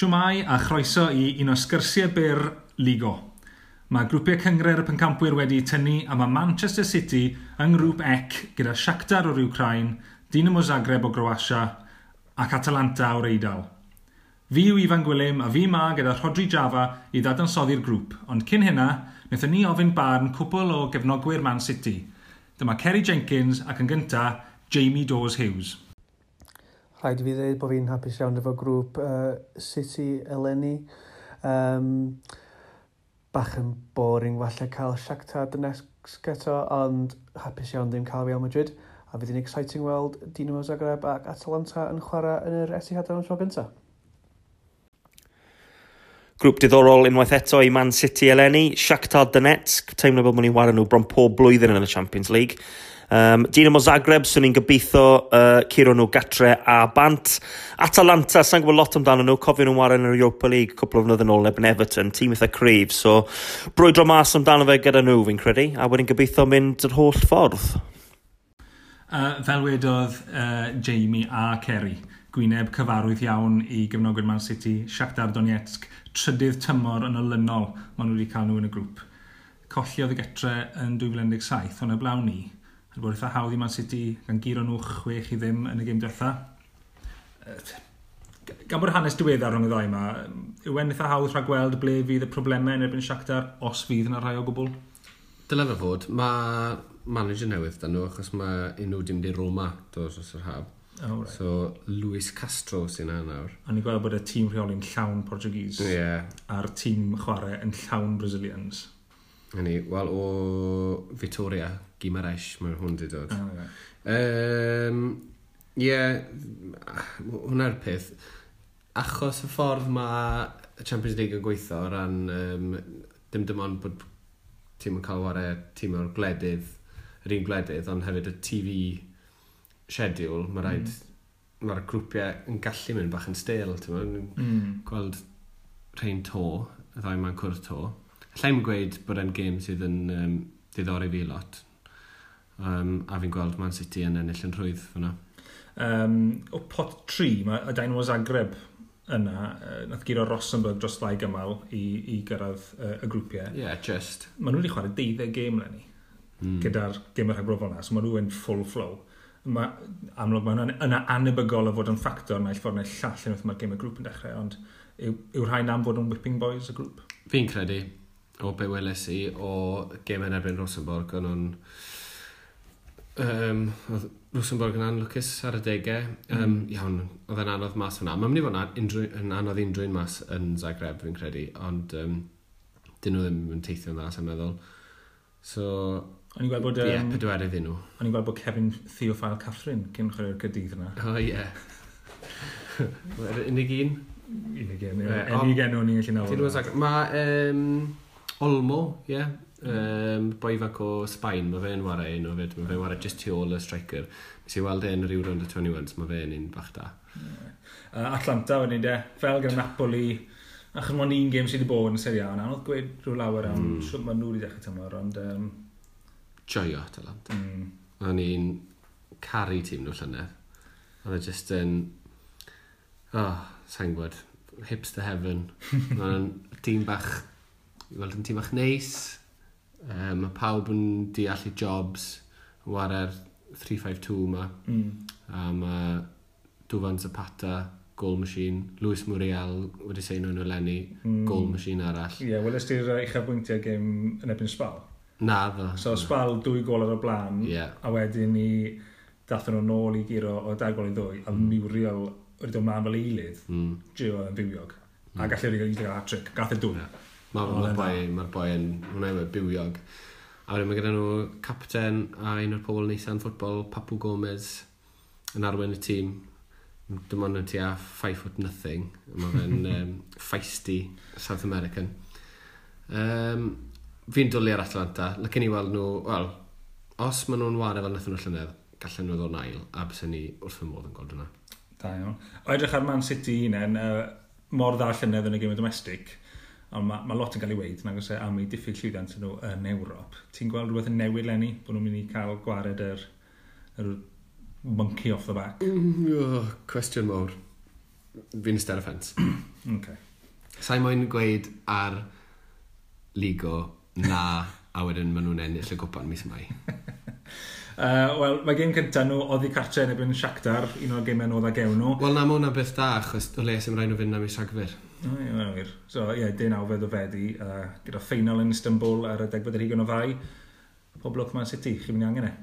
Siwmai a chroeso i un o sgyrsiau byr Ligo. Mae grwpiau cyngre'r pencampwyr wedi tynnu a mae Manchester City yng ngrŵp ec gyda Shakhtar o'r Ukraine, Dinamo Zagreb o Groasia ac Atalanta o'r Eidal. Fi yw Ifan Gwilym a fi ma gyda Rodri Java i ddadansoddi'r grŵp, ond cyn hynna, wnaethon ni ofyn barn cwpl o gefnogwyr Man City. Dyma Kerry Jenkins ac yn gyntaf Jamie Dawes Hughes rhaid i fi ddweud bod fi'n hapus iawn efo grŵp uh, City eleni. Um, bach yn boring falle cael Shakhtar Donetsk eto, ond hapus iawn ddim cael Real Madrid. A fydd hi'n exciting weld Dinamo Zagreb ac Atalanta yn chwarae yn yr Etihad am y tro gyntaf. Grŵp diddorol unwaith eto i Man City eleni, Shakhtar Donetsk, teimlo bod mwyn i wario nhw bron pob blwyddyn yn y Champions League. Um, Dinamo Zagreb, swn i'n gobeithio uh, curo nhw gatre a bant. Atalanta, sa'n gwybod lot amdano nhw, cofio nhw'n wario yn yr Europa League cwpl o fnydd yn ôl ebyn Everton, tîm eitha cryf, so brwydro mas amdano fe gyda nhw fi'n credu, a wedyn gobeithio mynd yr holl ffordd. Uh, fel wedodd uh, Jamie a Kerry, gwyneb cyfarwydd iawn i gyfnogwyr Man City, Shakhtar Donetsk, trydydd tymor yn olynol maen nhw wedi cael nhw yn y grŵp. Colliodd y getre yn 2017, ond y blawn ni, Yn bod eitha hawdd i Man City gan giro nhw chwech i ddim yn y gym diwetha. Gan bod hanes diweddar rhwng y ddau yma, yw e'n eitha hawdd rhag gweld ble fydd y problemau yn erbyn Shakhtar os fydd yna rhai o gwbl? Dyle fe fod, mae manager newydd dan nhw achos mae unrhyw dim di Roma dos os yr haf. Oh, right. So, Luis Castro sy'n yna nawr. A ni'n gweld bod y tîm rheoli'n llawn Portuguese. Ie. Yeah. A'r tîm chwarae yn llawn Brazilians. Yni, wel o Victoria, Gimaresh, mae'r hwn di dod. Oh, yeah. Um, yeah, hwnna'r peth. Achos y ffordd mae y Champions League yn gweithio o ran um, dim dim ond bod tîm yn cael wario tîm o'r gledydd, yr un gledydd, ond hefyd y TV schedule, mae rhaid mm. mae'r grwpiau yn gallu mynd bach yn stil, ti'n mm. gweld rhain to, y ddau mae'n cwrdd to, Llai'n gweud bod e'n gêm sydd yn um, diddori fi lot. Um, a fi'n gweld Man City yn ennill yn rhwydd fyna. Um, o pot 3, mae y Dynamo Zagreb yna, uh, nath gyro Rosenberg dros ddau gymal i, i gyrraedd uh, y grwpiau. Ie, yeah, just. Mae nhw wedi chwarae 12 gêm lenni mm. gyda'r gêm yr hygrofol yna, so mae nhw yn full flow. Mae, amlwg mae yna anebygol o fod yn ffactor naill ffordd neu llall yn wrth mae'r gêm y grŵp yn dechrau, ond yw, yw'r rhain am fod yn whipping boys y grŵp? Fi'n credu o be weles i o gêm yn erbyn Rosenborg, ond o'n... Um, oedd Rosenborg yn anlwcus ar y degau. Um, mm. Iawn, oedd e'n anodd mas hwnna. Mae'n mynd i fod yn, unrhyw, yn anodd unrhyw'n mas yn Zagreb, fi'n credu, ond um, dyn nhw ddim yn teithio'n dda, sy'n meddwl. So, O'n i'n gweld bod... Um, yeah, pedwar nhw. O'n i'n gweld bod Kevin Theophile Catherine cyn chwarae'r cydydd yna. O, oh, ie. Yeah. unig un? Unig un, ie. Unig un o'n i'n gallu nawr. Mae... Um, Olmo, ie. Yeah. Um, boi fac o Sbaen, mae fe'n wario un o fyd. Mae fe'n wario just tu ôl y striker. Nes i weld e'n rhyw round y 21, mae fe'n un bach da. Yeah. Uh, Atlanta wedyn de, fel gyda Napoli, achos mae'n un gêm sydd wedi bod yn Serie A yna, oedd gweud rhyw lawer am mm. siwt mae nhw wedi dechrau tymor, ond... Um... Joio Atalanta. Mm. O'n i'n caru tîm nhw llynedd. Oedd e just yn... Oh, sa'n gwybod, hips to heaven. Mae'n tîm bach i weld yn tîm bach neis. Um, mae pawb yn deall i jobs yn warau'r 352 yma. Mm. A mae Dwfan Zapata, goal machine, Lewis Muriel wedi sein nhw'n olenni, mm. goal machine arall. Ie, yeah, welys ti'r uchaf bwyntiau gym yn ebyn Sbal? Na, dda. So Sbal dwy gol ar y blaen, yeah. a wedyn ni dathyn nhw'n ôl i giro o dau gol i ddwy, a mm. Muriel wedi dod mlaen fel eilydd, mm. Gio yn fywiog. Mm. A gallu wedi gael hat-trick, gath e dwy. Yeah. Mae'r ma boi, mae'r boi yn, hwnna bywiog. A wedyn mae gyda nhw capten a un o'r pobol neitha'n ffwtbol, Papu Gomez, yn arwen y tîm. Dim ond yn tu a 5 foot nothing. Mae fe'n um, feisty South American. Um, fi'n dwlu ar Atlanta. Lycyn i weld nhw, wel, os maen nhw'n wario fel nethon nhw llynedd, gallen nhw ddod nail, a bys ni wrth fy modd yn gweld hwnna. Da iawn. O edrych ar Man City un en, uh, mor dda llynedd yn y gym domestic, Ond mae ma lot yn cael ei weid, nag oes e, am ei diffyg llwyddiant nhw yn Ewrop. Ti'n gweld rhywbeth yn newid lenni, bod nhw'n mynd i cael gwared yr, yr monkey off the back? Mm, oh, cwestiwn mawr. Fi'n ystod y ffens. okay. Sa'i moyn gweud ar Ligo na a wedyn maen nhw'n ennill y gwpan mis mai. Uh, Wel, mae gêm cyntaf nhw oedd i cartre yn ebyn Shakhtar, un o'r gêmau nhw oedd ag ewn nhw. Wel, na, mae hwnna beth da, achos o le sy'n rhaid nhw fynd am i Rhagfyr. O, ie, mae'n wir. So, ie, yeah, dyn awfed o fedi, uh, gyda ffeinal yn Istanbul ar y 12 o fai. Pob lwc ma'n City, chi'n mynd i angen e.